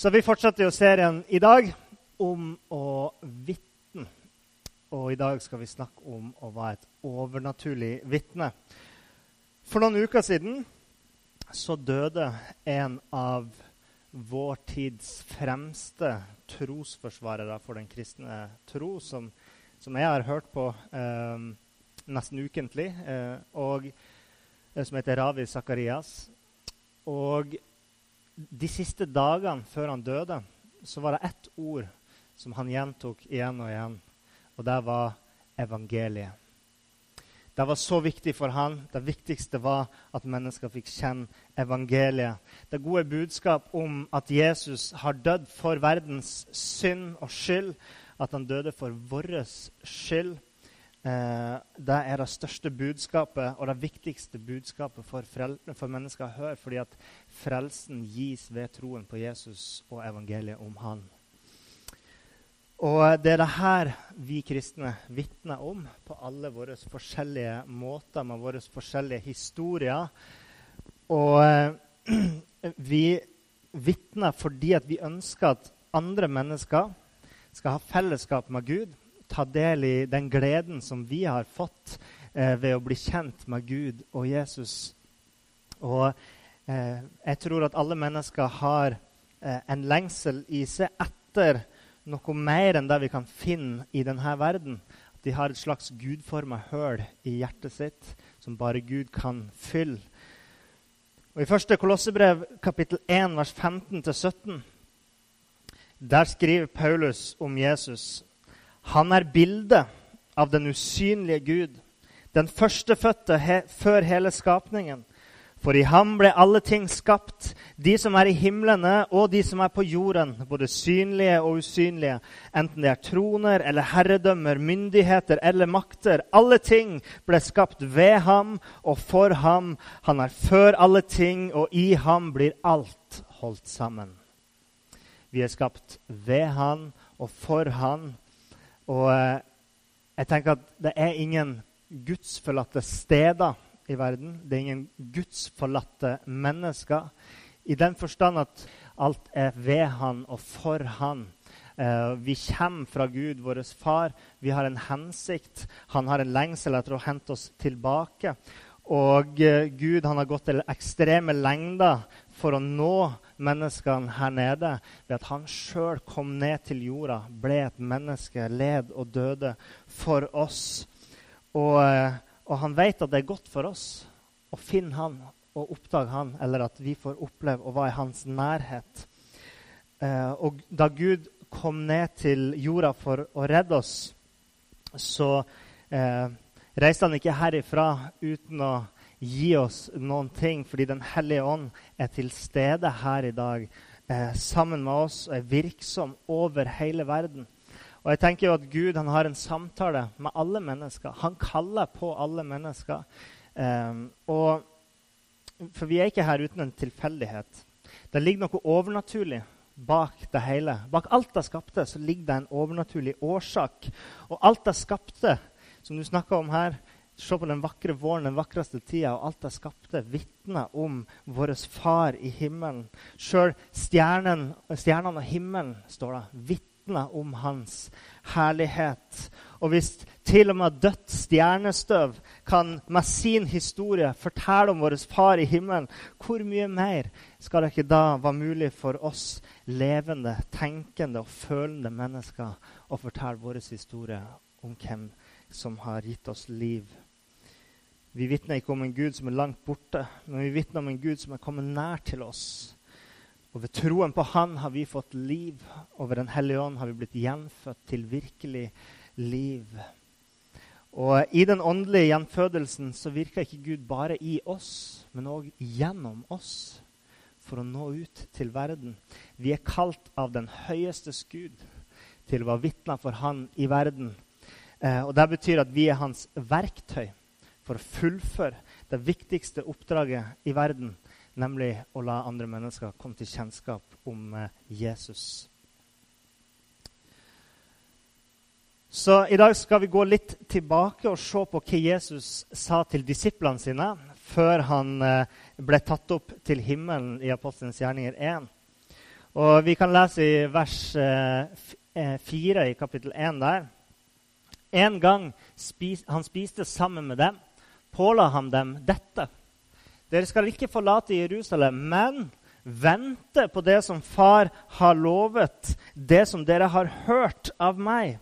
Så vi fortsetter jo serien i dag om å vitne. Og i dag skal vi snakke om å være et overnaturlig vitne. For noen uker siden så døde en av vår tids fremste trosforsvarere for den kristne tro, som, som jeg har hørt på eh, nesten ukentlig, eh, og eh, som heter Ravi Sakarias. Og de siste dagene før han døde, så var det ett ord som han gjentok igjen og igjen, og det var evangeliet. Det var så viktig for han. Det viktigste var at mennesker fikk kjenne evangeliet. Det gode budskap om at Jesus har dødd for verdens synd og skyld. At han døde for vår skyld. Eh, det er det største budskapet og det viktigste budskapet for, for mennesker å høre. Fordi at frelsen gis ved troen på Jesus og evangeliet om han. Og det er det her vi kristne vitner om på alle våre forskjellige måter, med våre forskjellige historier. Og eh, vi vitner fordi at vi ønsker at andre mennesker skal ha fellesskap med Gud, ta del i den gleden som vi har fått eh, ved å bli kjent med Gud og Jesus. Og eh, jeg tror at alle mennesker har eh, en lengsel i seg etter noe mer enn det vi kan finne i denne verden. At de har et slags gudforma høl i hjertet sitt som bare Gud kan fylle. Og I første Kolossebrev, kapittel 1, vers 15-17, der skriver Paulus om Jesus. Han er bildet av den usynlige Gud, den førstefødte he før hele skapningen. For i ham ble alle ting skapt, de som er i himlene og de som er på jorden, både synlige og usynlige, enten det er troner eller herredømmer, myndigheter eller makter. Alle ting ble skapt ved ham og for ham. Han er før alle ting, og i ham blir alt holdt sammen. Vi er skapt ved han og for han. Og eh, jeg tenker at det er ingen gudsforlatte steder i verden. Det er ingen gudsforlatte mennesker. I den forstand at alt er ved han og for han. Eh, vi kommer fra Gud, vår far. Vi har en hensikt. Han har en lengsel etter å hente oss tilbake. Og eh, Gud han har gått til ekstreme lengder for å nå menneskene her nede ved at han sjøl kom ned til jorda, ble et menneske, led og døde for oss. Og eh, og han vet at det er godt for oss å finne han og oppdage han, eller at vi får oppleve å være i hans nærhet. Eh, og da Gud kom ned til jorda for å redde oss, så eh, reiste han ikke herifra uten å gi oss noen ting, fordi Den hellige ånd er til stede her i dag eh, sammen med oss og er virksom over hele verden. Og jeg tenker jo at Gud han har en samtale med alle mennesker. Han kaller på alle mennesker. Eh, og, for vi er ikke her uten en tilfeldighet. Det ligger noe overnaturlig bak det hele. Bak alt det skapte, så ligger det en overnaturlig årsak. Og alt det skapte, som du snakker om her Se på den vakre våren, den vakreste tida, og alt det skapte, vitner om vår Far i himmelen. Sjøl stjernene og himmelen, står det, vitner om hans herlighet. Og hvis til og med dødt stjernestøv kan med sin historie fortelle om vår Far i himmelen, hvor mye mer skal det ikke da være mulig for oss levende, tenkende og følende mennesker å fortelle vår historie om hvem som har gitt oss liv? Vi vitner ikke om en Gud som er langt borte, men vi vitner om en Gud som er kommet nær til oss og ved troen på Han har vi fått liv, og ved Den hellige ånd har vi blitt gjenfødt til virkelig liv. Og I den åndelige gjenfødelsen så virker ikke Gud bare i oss, men òg gjennom oss. for å nå ut til verden. Vi er kalt av den høyestes Gud til å være vitner for Han i verden. Eh, og Det betyr at vi er hans verktøy for å fullføre det viktigste oppdraget i verden, nemlig å la andre mennesker komme til kjennskap om eh, Jesus. Så i dag skal vi gå litt tilbake og se på hva Jesus sa til disiplene sine før han eh, ble tatt opp til himmelen i Apostelens gjerninger 1. Og Vi kan lese i vers 4 eh, i kapittel 1 der. En gang spis, han spiste sammen med dem, påla han dem dette. Dere skal ikke forlate Jerusalem, men vente på det som Far har lovet, det som dere har hørt av meg.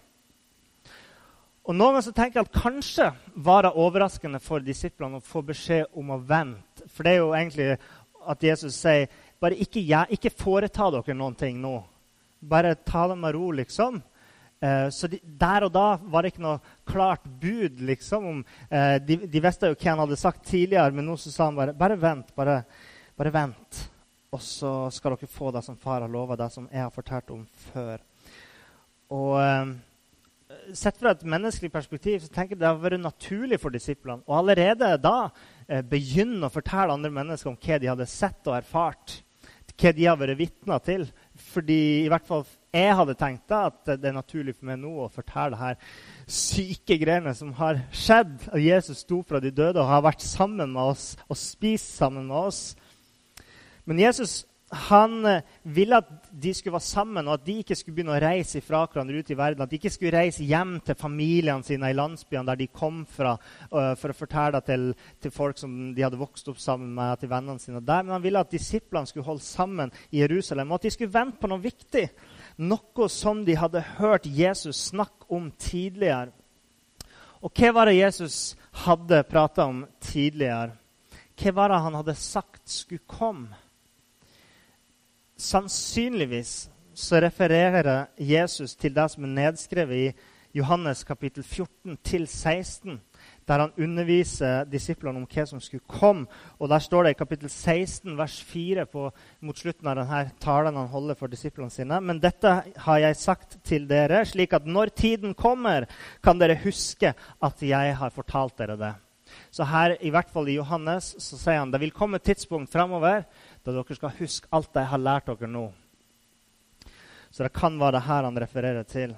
Og Noen ganger tenker jeg at kanskje var det overraskende for disiplene å få beskjed om å vente. For det er jo egentlig at Jesus sier bare ikke, ikke foreta dere noen ting nå. Bare ta det med ro, liksom. Eh, så de, der og da var det ikke noe klart bud. liksom. Om, eh, de, de, visste jo hva han hadde sagt tidligere, men nå så sa han bare bare vent. Bare, bare vent. Og så skal dere få det som far har lova, det som jeg har fortalt om før. Og... Eh, sett fra et menneskelig perspektiv så tenker jeg det har vært naturlig for disiplene og allerede da eh, begynne å fortelle andre mennesker om hva de hadde sett og erfart. Hva de har vært vitner til. Fordi i hvert fall jeg hadde tenkt at det er naturlig for meg nå å fortelle det her syke greiene som har skjedd. At Jesus sto fra de døde og har vært sammen med oss og spist sammen med oss. Men Jesus han eh, ville at de skulle være sammen, og at de ikke skulle begynne å reise fra hverandre ut i verden. At de ikke skulle reise hjem til familiene sine i landsbyene der de kom fra, uh, for å fortelle til, til, folk som de hadde vokst opp sammen med, til vennene sine der. Men han ville at disiplene skulle holde sammen i Jerusalem, og at de skulle vente på noe viktig. Noe som de hadde hørt Jesus snakke om tidligere. Og hva var det Jesus hadde prata om tidligere? Hva var det han hadde sagt skulle komme? Sannsynligvis så refererer Jesus til det som er nedskrevet i Johannes kapittel 14 til 16, der han underviser disiplene om hva som skulle komme. Og Der står det i kapittel 16, vers 4, på, mot slutten av denne talen han holder for disiplene sine. Men dette har jeg sagt til dere, slik at når tiden kommer, kan dere huske at jeg har fortalt dere det. Så her, i hvert fall i Johannes, så sier han det vil komme et tidspunkt framover da dere skal huske alt jeg har lært dere nå. Så det kan være det her han refererer til.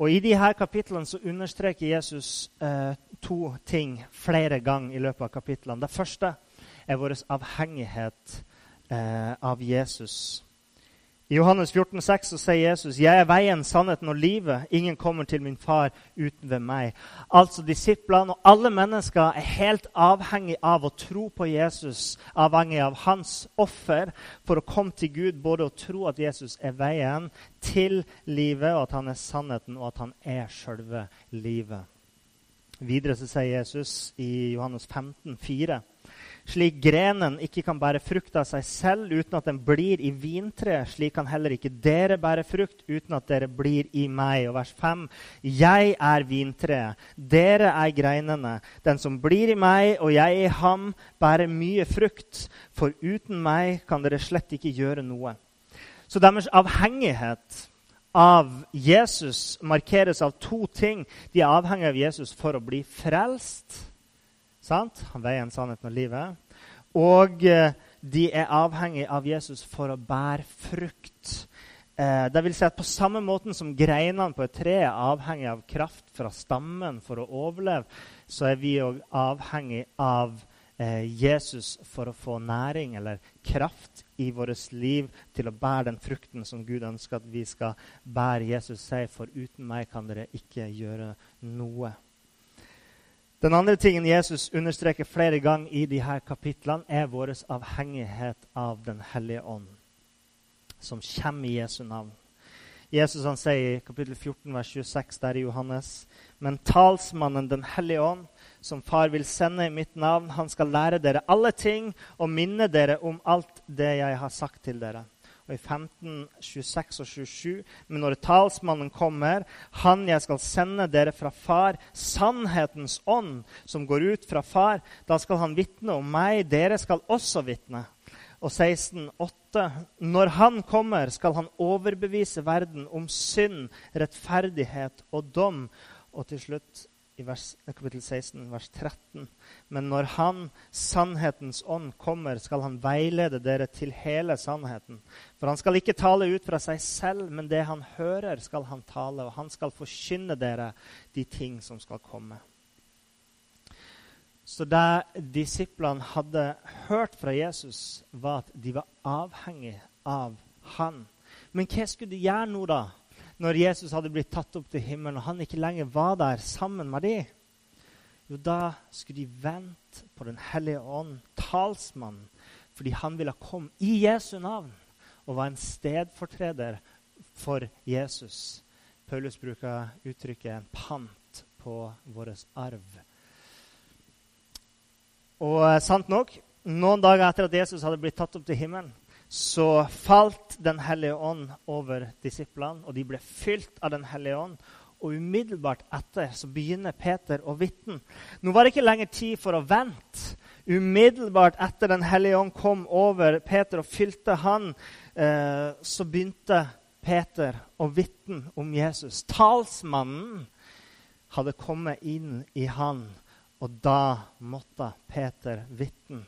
Og I de her kapitlene så understreker Jesus eh, to ting flere ganger i løpet av kapitlene. Det første er vår avhengighet eh, av Jesus. I Johannes 14, 6 så sier Jesus, 'Jeg er veien, sannheten og livet. Ingen kommer til min far uten ved meg.' Altså Disiplene og alle mennesker er helt avhengig av å tro på Jesus, avhengig av hans offer, for å komme til Gud. Både å tro at Jesus er veien til livet, og at han er sannheten, og at han er sjølve livet. Videre så sier Jesus i Johannes 15, 15,4.: slik grenen ikke kan bære frukt av seg selv uten at den blir i vintreet, slik kan heller ikke dere bære frukt uten at dere blir i meg. Og vers 5.: Jeg er vintreet, dere er greinene. Den som blir i meg og jeg i ham, bærer mye frukt. For uten meg kan dere slett ikke gjøre noe. Så deres avhengighet av Jesus markeres av to ting. De er avhengig av Jesus for å bli frelst Sant? Veien, sannheten og livet. Og eh, de er avhengig av Jesus for å bære frukt. Eh, det vil si at På samme måten som greinene på et tre er avhengig av kraft fra stammen for å overleve, så er vi òg avhengig av eh, Jesus for å få næring eller kraft i vårt liv til å bære den frukten som Gud ønsker at vi skal bære. Jesus sier, 'For uten meg kan dere ikke gjøre noe'. Den andre tingen Jesus understreker flere ganger i disse kapitlene, er vår avhengighet av Den hellige ånd, som kommer i Jesu navn. Jesus han sier i kapittel 14, vers 26 der i Johannes.: Men talsmannen Den hellige ånd, som Far vil sende i mitt navn, han skal lære dere alle ting og minne dere om alt det jeg har sagt til dere og i 15, 26 og 27. Men når talsmannen kommer, han jeg skal sende dere fra far, sannhetens ånd, som går ut fra far, da skal han vitne om meg. Dere skal også vitne. og 16, 8. Når han kommer, skal han overbevise verden om synd, rettferdighet og dom. Og til slutt i vers, kapittel 16, vers 13. Men når Han, sannhetens ånd, kommer, skal han veilede dere til hele sannheten. For han skal ikke tale ut fra seg selv, men det han hører, skal han tale, og han skal forkynne dere de ting som skal komme. Så det disiplene hadde hørt fra Jesus, var at de var avhengig av han. Men hva skulle de gjøre nå, da, når Jesus hadde blitt tatt opp til himmelen, og han ikke lenger var der sammen med de, Jo, da skulle de vente på Den hellige ånd, talsmannen, fordi han ville komme i Jesu navn og var en stedfortreder for Jesus. Paulus bruker uttrykket 'en pant på vår arv'. Og eh, sant nok, noen dager etter at Jesus hadde blitt tatt opp til himmelen, så falt Den hellige ånd over disiplene, og de ble fylt av Den hellige ånd. Og umiddelbart etter så begynner Peter å vitne. Nå var det ikke lenger tid for å vente. Umiddelbart etter Den hellige ånd kom over Peter og fylte han, eh, så begynte Peter å vitne om Jesus. Talsmannen hadde kommet inn i han og da måtte Peter vitne.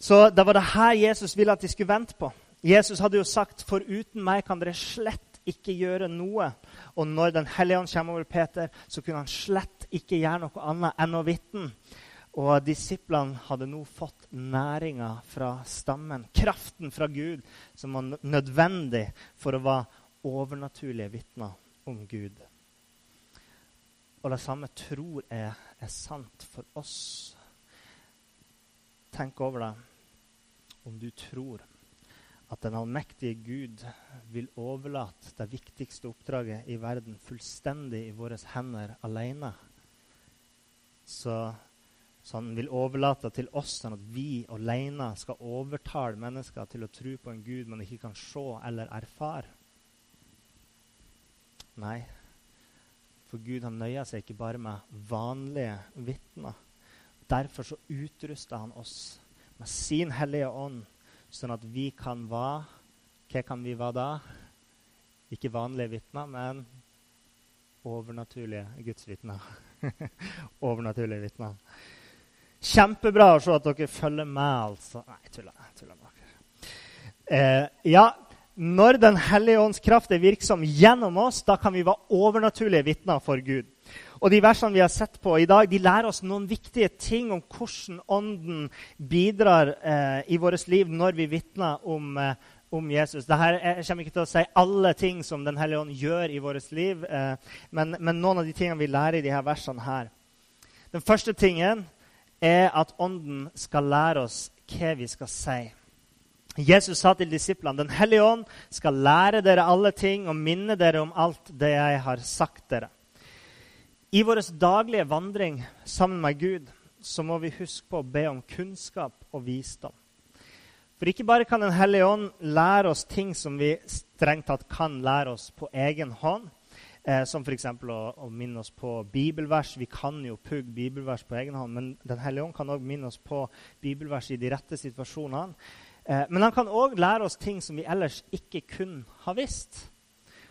Så det var det her Jesus ville at de skulle vente på. Jesus hadde jo sagt for uten meg kan dere slett ikke gjøre noe. Og når Den hellige ånd kommer over Peter, så kunne han slett ikke gjøre noe annet enn å vitne. Og disiplene hadde nå fått næringa fra stammen, kraften fra Gud, som var nødvendig for å være overnaturlige vitner om Gud. Og det samme tror jeg er sant for oss. Tenk over det om du tror at den allmektige Gud vil overlate det viktigste oppdraget i verden fullstendig i våre hender alene. Så, så, han vil overlate til oss sånn at vi alene skal overtale mennesker til å tro på en Gud man ikke kan se eller erfare. Nei, for Gud han nøyer seg ikke bare med vanlige vitner. Derfor så utruster han oss med sin hellige ånd, sånn at vi kan være Hva kan vi være da? Ikke vanlige vitner, men overnaturlige gudsvitner. overnaturlige vitner. Kjempebra å se at dere følger med, altså. Nei, jeg tuller. Jeg tuller med dere. Eh, ja, når Den hellige ånds kraft er virksom gjennom oss, da kan vi være overnaturlige vitner for Gud. Og De versene vi har sett på i dag, de lærer oss noen viktige ting om hvordan Ånden bidrar eh, i vårt liv når vi vitner om, eh, om Jesus. Dette, jeg kommer ikke til å si alle ting som Den hellige ånd gjør i vårt liv, eh, men, men, noen av de tingene vi lærer i disse versene her. Den første tingen er at Ånden skal lære oss hva vi skal si. Jesus sa til disiplene Den hellige ånd skal lære dere alle ting og minne dere om alt det jeg har sagt dere. I vår daglige vandring sammen med Gud så må vi huske på å be om kunnskap og visdom. For ikke bare kan Den hellige ånd lære oss ting som vi strengt tatt kan lære oss på egen hånd, eh, som f.eks. Å, å minne oss på bibelvers. Vi kan jo pugge bibelvers på egen hånd, men Den hellige ånd kan òg minne oss på bibelvers i de rette situasjonene. Eh, men han kan òg lære oss ting som vi ellers ikke kun har visst.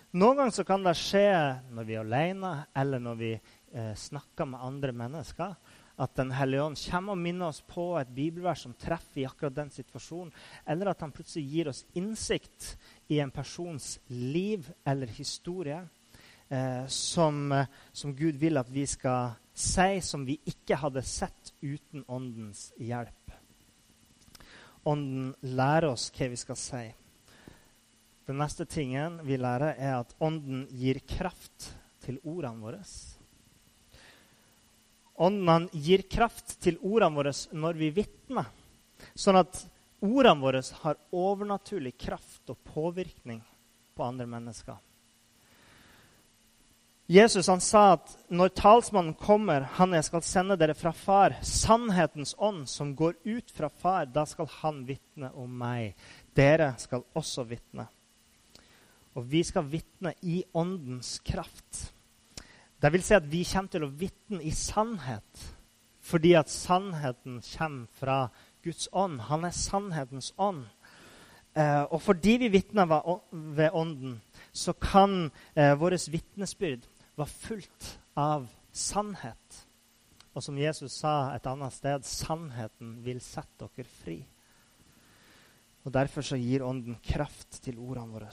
Noen ganger kan det skje når vi er alene, eller når vi eh, snakker med andre mennesker, at Den hellige ånd kommer og minner oss på et bibelvers som treffer i akkurat den situasjonen, eller at han plutselig gir oss innsikt i en persons liv eller historie eh, som, som Gud vil at vi skal si, som vi ikke hadde sett uten Åndens hjelp. Ånden lærer oss hva vi skal si. Den neste tingen vi lærer, er at Ånden gir kraft til ordene våre. Ånden gir kraft til ordene våre når vi vitner, sånn at ordene våre har overnaturlig kraft og påvirkning på andre mennesker. Jesus han sa at når talsmannen kommer, han jeg skal sende dere fra far, sannhetens ånd som går ut fra far, da skal han vitne om meg. Dere skal også vitne. Og vi skal vitne i åndens kraft. Det vil si at vi kommer til å vitne i sannhet fordi at sannheten kommer fra Guds ånd. Han er sannhetens ånd. Eh, og fordi vi vitner ved Ånden, så kan eh, vårt vitnesbyrd være fullt av sannhet. Og som Jesus sa et annet sted, sannheten vil sette dere fri. Og Derfor så gir Ånden kraft til ordene våre.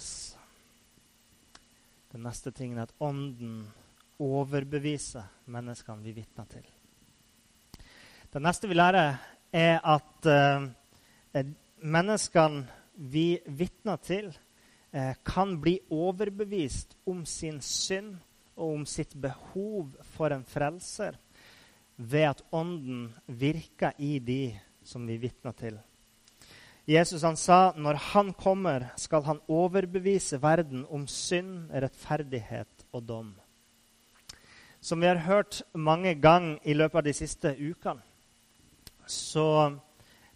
Den neste tingen er at Ånden overbeviser menneskene vi vitner til. Det neste vi lærer, er at eh, menneskene vi vitner til, eh, kan bli overbevist om sin synd og om sitt behov for en frelser ved at Ånden virker i de som vi vitner til. Jesus han sa når han kommer, skal han overbevise verden om synd, rettferdighet og dom. Som vi har hørt mange ganger i løpet av de siste ukene, så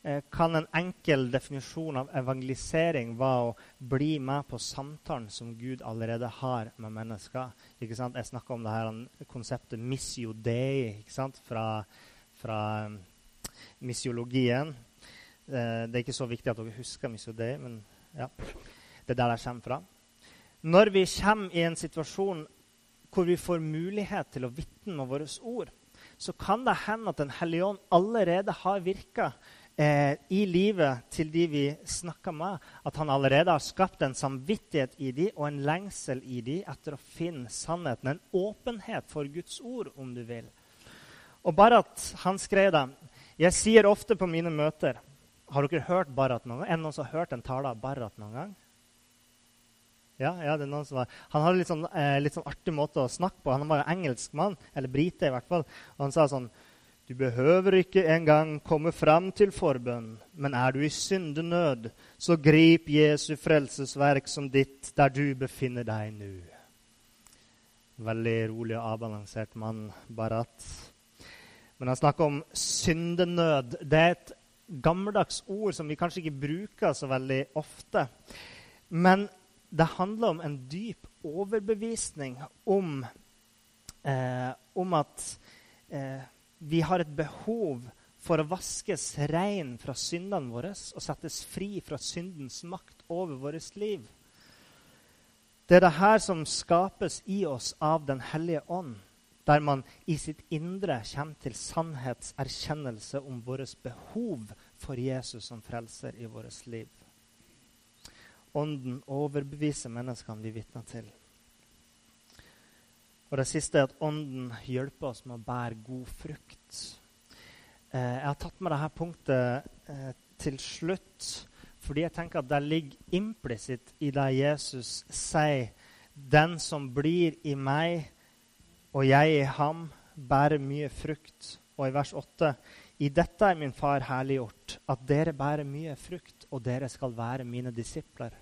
eh, kan en enkel definisjon av evangelisering være å bli med på samtalen som Gud allerede har med mennesker. Ikke sant? Jeg snakker om det her konseptet missio dei fra, fra um, missiologien. Eh, det er ikke så viktig at dere husker missio dei, men ja, det er der jeg kommer fra. Når vi kommer i en situasjon hvor vi får mulighet til å vitne med våre ord, så kan det hende at Den hellige ånd allerede har virka eh, i livet til de vi snakker med. At han allerede har skapt en samvittighet i de og en lengsel i de etter å finne sannheten. En åpenhet for Guds ord, om du vil. Og bare at han skrev det. Jeg sier ofte på mine møter Har dere hørt Barat noen gang? Er det noen som har hørt en tale av Barat noen gang? Ja, ja, det er noen som var. Han hadde litt sånn, eh, litt sånn artig måte å snakke på. Han var jo engelsk mann, eller brite i hvert fall. Og han sa sånn Du behøver ikke engang komme fram til forbønn, men er du i syndenød, så grip Jesu frelsesverk som ditt der du befinner deg nå. Veldig rolig og avbalansert mann, Barat. Men han snakker om syndenød. Det er et gammeldags ord som vi kanskje ikke bruker så veldig ofte. Men det handler om en dyp overbevisning om, eh, om at eh, vi har et behov for å vaskes rein fra syndene våre og settes fri fra syndens makt over vårt liv. Det er det her som skapes i oss av Den hellige ånd, der man i sitt indre kommer til sannhetserkjennelse om vårt behov for Jesus som frelser i vårt liv. Ånden overbeviser menneskene vi vitner til. Og det siste er at Ånden hjelper oss med å bære god frukt. Eh, jeg har tatt med dette punktet eh, til slutt fordi jeg tenker at det ligger implisitt i det Jesus sier. Den som blir i meg, og jeg i ham, bærer mye frukt. Og i vers 8.: I dette er min far herliggjort, at dere bærer mye frukt, og dere skal være mine disipler.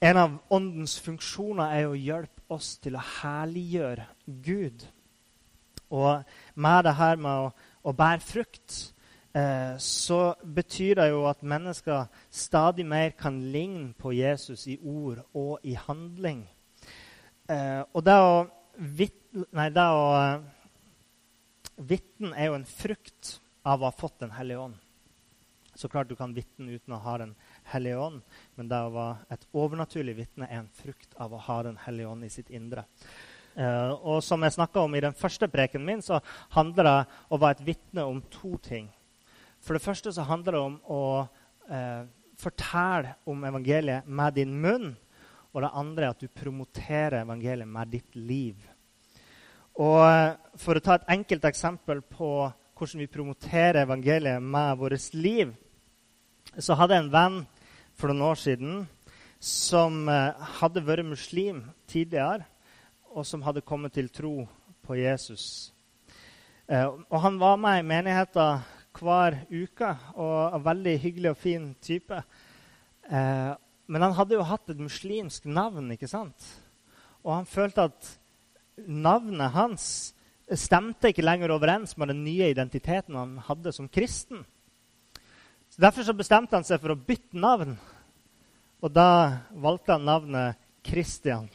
En av Åndens funksjoner er å hjelpe oss til å herliggjøre Gud. Og med det her med å, å bære frukt, eh, så betyr det jo at mennesker stadig mer kan ligne på Jesus i ord og i handling. Eh, og det å vitne Vitne er jo en frukt av å ha fått Den hellige ånd. Så klart du kan vitne uten å ha Den hellige ånd, men det å være et overnaturlig vitne er en frukt av å ha Den hellige ånd i sitt indre. Uh, og som jeg snakka om i den første preken min, så handler det om å være et vitne om to ting. For det første så handler det om å uh, fortelle om evangeliet med din munn. Og det andre er at du promoterer evangeliet med ditt liv. Og uh, For å ta et enkelt eksempel på hvordan vi promoterer evangeliet med vårt liv, så hadde jeg en venn for noen år siden som eh, hadde vært muslim tidligere, og som hadde kommet til tro på Jesus. Eh, og han var med i menigheten hver uke og en veldig hyggelig og fin type. Eh, men han hadde jo hatt et muslimsk navn, ikke sant? Og han følte at navnet hans stemte ikke lenger overens med den nye identiteten han hadde som kristen. Så Derfor så bestemte han seg for å bytte navn. Og da valgte han navnet Kristian.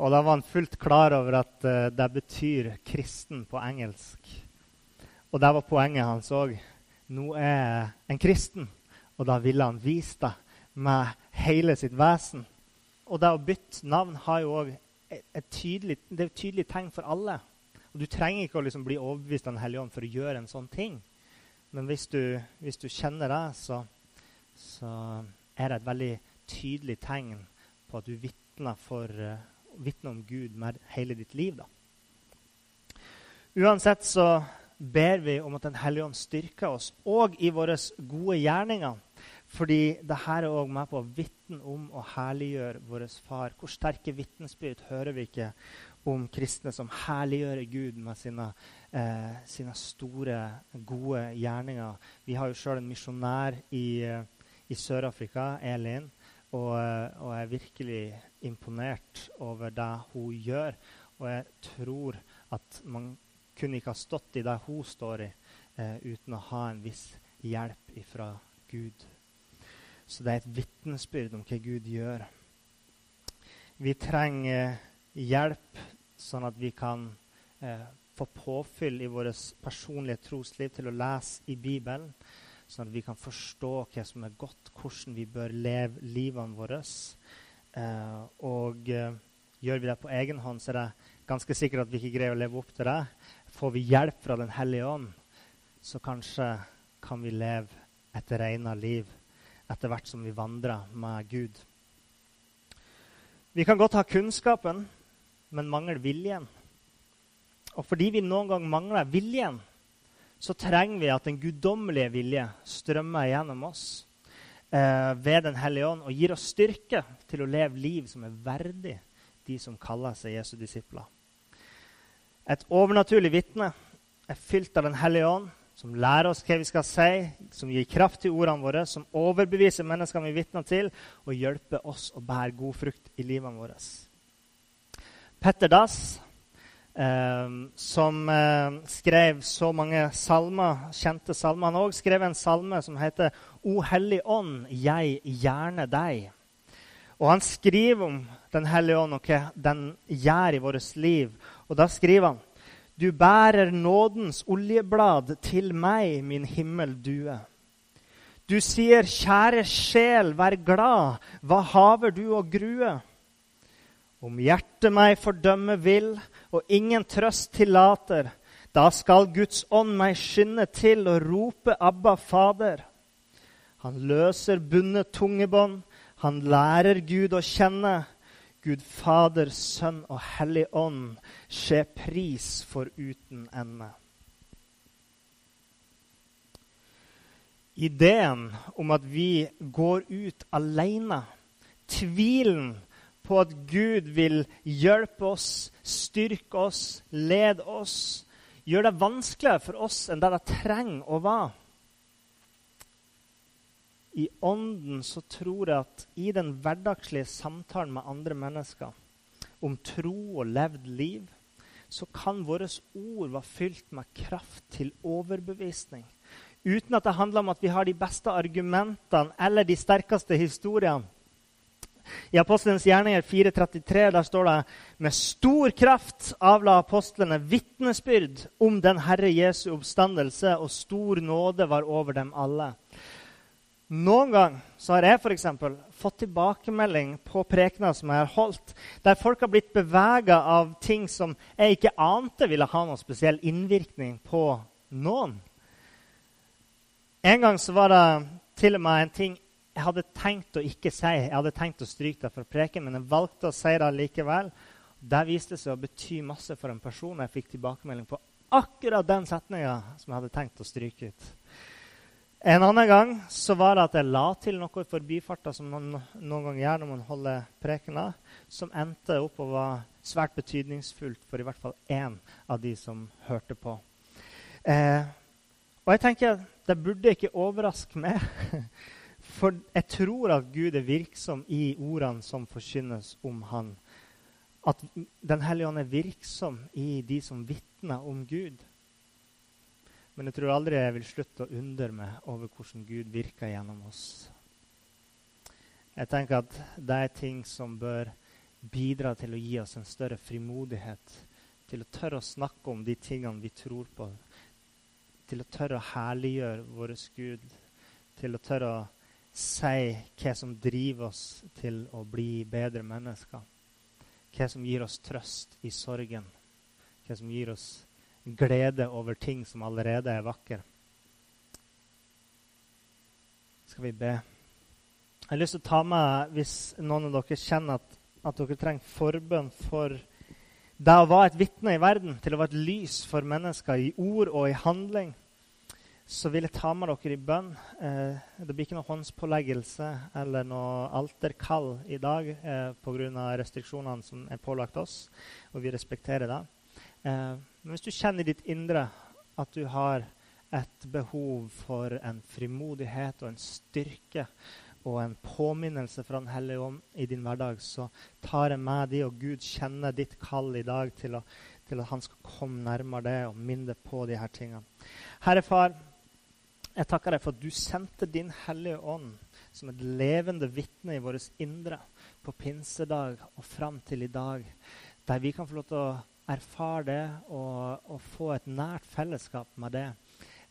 Og da var han fullt klar over at uh, det betyr 'kristen' på engelsk. Og det var poenget hans òg. Nå er jeg en kristen, og da ville han vise det med hele sitt vesen. Og det å bytte navn har jo også et, tydelig, det er et tydelig tegn for alle. Og Du trenger ikke å liksom bli overbevist av Den hellige ånd for å gjøre en sånn ting. Men hvis du, hvis du kjenner det, så, så, er det et veldig tydelig tegn på at du vitner, for, vitner om Gud med hele ditt liv. Da. Uansett så ber vi om at Den hellige ånd styrker oss, og i våre gode gjerninger. Fordi det her er òg med på å vitne om og herliggjøre vår far. Hvor sterke vitnesbyrd hører vi ikke om kristne som herliggjør Gud med sine, eh, sine, store, gode gjerninger? Vi har jo sjøl en misjonær i, i Sør-Afrika, Elin, og, eh, og jeg er virkelig imponert over det hun gjør. Og jeg tror at man kunne ikke ha stått i det hun står i, eh, uten å ha en viss hjelp fra Gud. Så det er et vitnesbyrd om hva Gud gjør. Vi trenger hjelp sånn at vi kan eh, få påfyll i vårt personlige trosliv til å lese i Bibelen, sånn at vi kan forstå hva som er godt, hvordan vi bør leve livene våre. Eh, og eh, gjør vi det på egen hånd, så er det ganske sikkert at vi ikke greier å leve opp til det. Får vi hjelp fra Den hellige ånd, så kanskje kan vi leve et rena liv etter hvert som vi vandrer med Gud. Vi kan godt ha kunnskapen, men mangler viljen. Og fordi vi noen gang mangler viljen, så trenger vi at den guddommelige vilje strømmer gjennom oss eh, ved Den hellige ånd og gir oss styrke til å leve liv som er verdig de som kaller seg Jesu disipler. Et overnaturlig vitne er fylt av Den hellige ånd som lærer oss hva vi skal si, som gir kraft til ordene våre, som overbeviser menneskene vi vitner til, og hjelper oss å bære god frukt i livene våre. Petter Dass, eh, som eh, skrev så mange salmer, kjente salmer Han òg skrev en salme som heter 'O Hellig Ånd, jeg gjerne deg'. Og Han skriver om Den hellige ånd og hva den gjør i vårt liv. Og Da skriver han du bærer nådens oljeblad til meg, min himmeldue. Du sier, kjære sjel, vær glad, hva haver du å grue? Om hjertet meg fordømme vil, og ingen trøst tillater, da skal Guds ånd meg skynde til og rope Abba, Fader. Han løser bundet tungebånd, han lærer Gud å kjenne. Gud Fader, Sønn og Hellig Ånd, skje pris for uten ende. Ideen om at vi går ut alene, tvilen på at Gud vil hjelpe oss, styrke oss, lede oss, gjør det vanskeligere for oss enn det det trenger å være i ånden så tror jeg at i den hverdagslige samtalen med andre mennesker om tro og levd liv, så kan våre ord være fylt med kraft til overbevisning. Uten at det handler om at vi har de beste argumentene eller de sterkeste historiene. I Apostelens gjerninger 4.33 der står det med stor kraft avla apostlene vitnesbyrd om den Herre Jesu oppstandelse, og stor nåde var over dem alle. Noen gang så har jeg eksempel, fått tilbakemelding på prekener som jeg har holdt, der folk har blitt bevega av ting som jeg ikke ante ville ha noen spesiell innvirkning på noen. En gang så var det til og med en ting jeg hadde tenkt å ikke si. Jeg hadde tenkt å stryke det fra preken, men jeg valgte å si det likevel. Det viste seg å bety masse for en person. Jeg fikk tilbakemelding på akkurat den setninga som jeg hadde tenkt å stryke ut. En annen gang så var det at jeg la til noe i forbifarta som man noen ganger gjør når man holder prekener, som endte opp og var svært betydningsfullt for i hvert fall én av de som hørte på. Eh, og jeg tenker det burde ikke overraske meg. For jeg tror at Gud er virksom i ordene som forkynnes om Han. At Den hellige ånd er virksom i de som vitner om Gud. Men jeg tror aldri jeg vil slutte å undre meg over hvordan Gud virker gjennom oss. Jeg tenker at det er ting som bør bidra til å gi oss en større frimodighet til å tørre å snakke om de tingene vi tror på, til å tørre å herliggjøre vår Gud, til å tørre å si hva som driver oss til å bli bedre mennesker, hva som gir oss trøst i sorgen, hva som gir oss glede over ting som allerede er vakre. Skal vi be? Jeg har lyst til å ta med, hvis noen av dere kjenner at, at dere trenger forbønn for det å være et vitne i verden, til å være et lys for mennesker i ord og i handling, så vil jeg ta med dere i bønn. Eh, det blir ikke noe håndspåleggelse eller noe alterkall i dag eh, pga. restriksjonene som er pålagt oss, og vi respekterer det. Eh, men hvis du kjenner i ditt indre at du har et behov for en frimodighet og en styrke og en påminnelse fra Den hellige ånd i din hverdag, så tar jeg med de, og Gud kjenner ditt kall i dag til, å, til at han skal komme nærmere det og minne på de her tingene. Herre Far, jeg takker deg for at du sendte din Hellige Ånd som et levende vitne i vårt indre på pinsedag og fram til i dag, der vi kan få lov til å erfare det og, og få et nært fellesskap med det.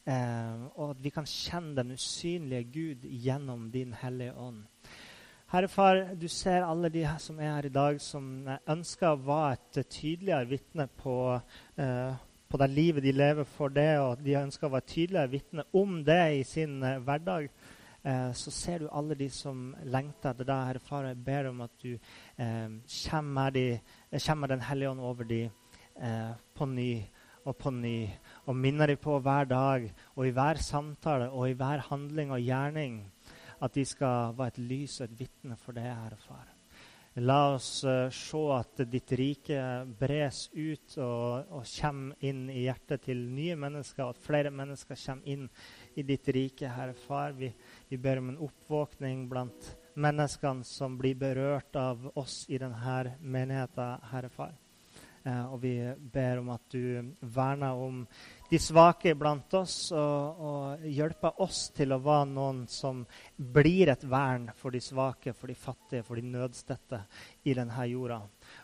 Eh, og at vi kan kjenne den usynlige Gud gjennom din Hellige Ånd. Herre Far, du ser alle de som er her i dag, som ønsker å være et tydeligere vitne på, eh, på det livet de lever for det, og de ønsker å være tydeligere vitne om det i sin eh, hverdag. Eh, så ser du alle de som lengter etter deg, Herre Far. Jeg ber om at du eh, kommer, de, Den hellige ånd over dem eh, på ny og på ny og minner dem på hver dag og i hver samtale og i hver handling og gjerning at de skal være et lys og et vitne for det, Herre Far. La oss uh, se at ditt rike bres ut og, og kommer inn i hjertet til nye mennesker, og at flere mennesker kommer inn i ditt rike, Herre Far. Vi, vi ber om en oppvåkning blant menneskene som blir berørt av oss i denne menigheten, Herre Far. Eh, og vi ber om at du verner om de svake blant oss, og, og, hjelper oss til å være noen som blir et vern for de svake, for de fattige, for de nødstedte i denne jorda.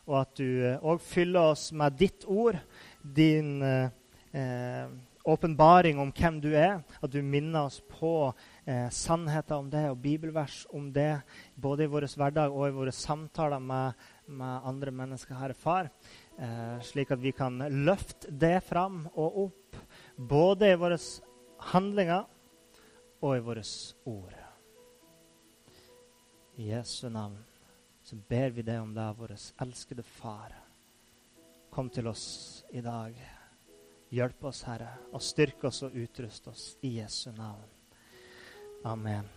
Og at du òg fyller oss med ditt ord, din eh, åpenbaring om hvem du er. At du minner oss på eh, sannheter om det og bibelvers om det, både i vår hverdag og i våre samtaler med, med andre mennesker. Herre Far eh, slik at vi kan løfte det fram og opp, både i våre handlinger og i våre ord. I Jesu navn så ber vi deg om deg, vår elskede Far. Kom til oss i dag. Hjelp oss, Herre, og styrk oss og utrust oss i Jesu navn. Amen.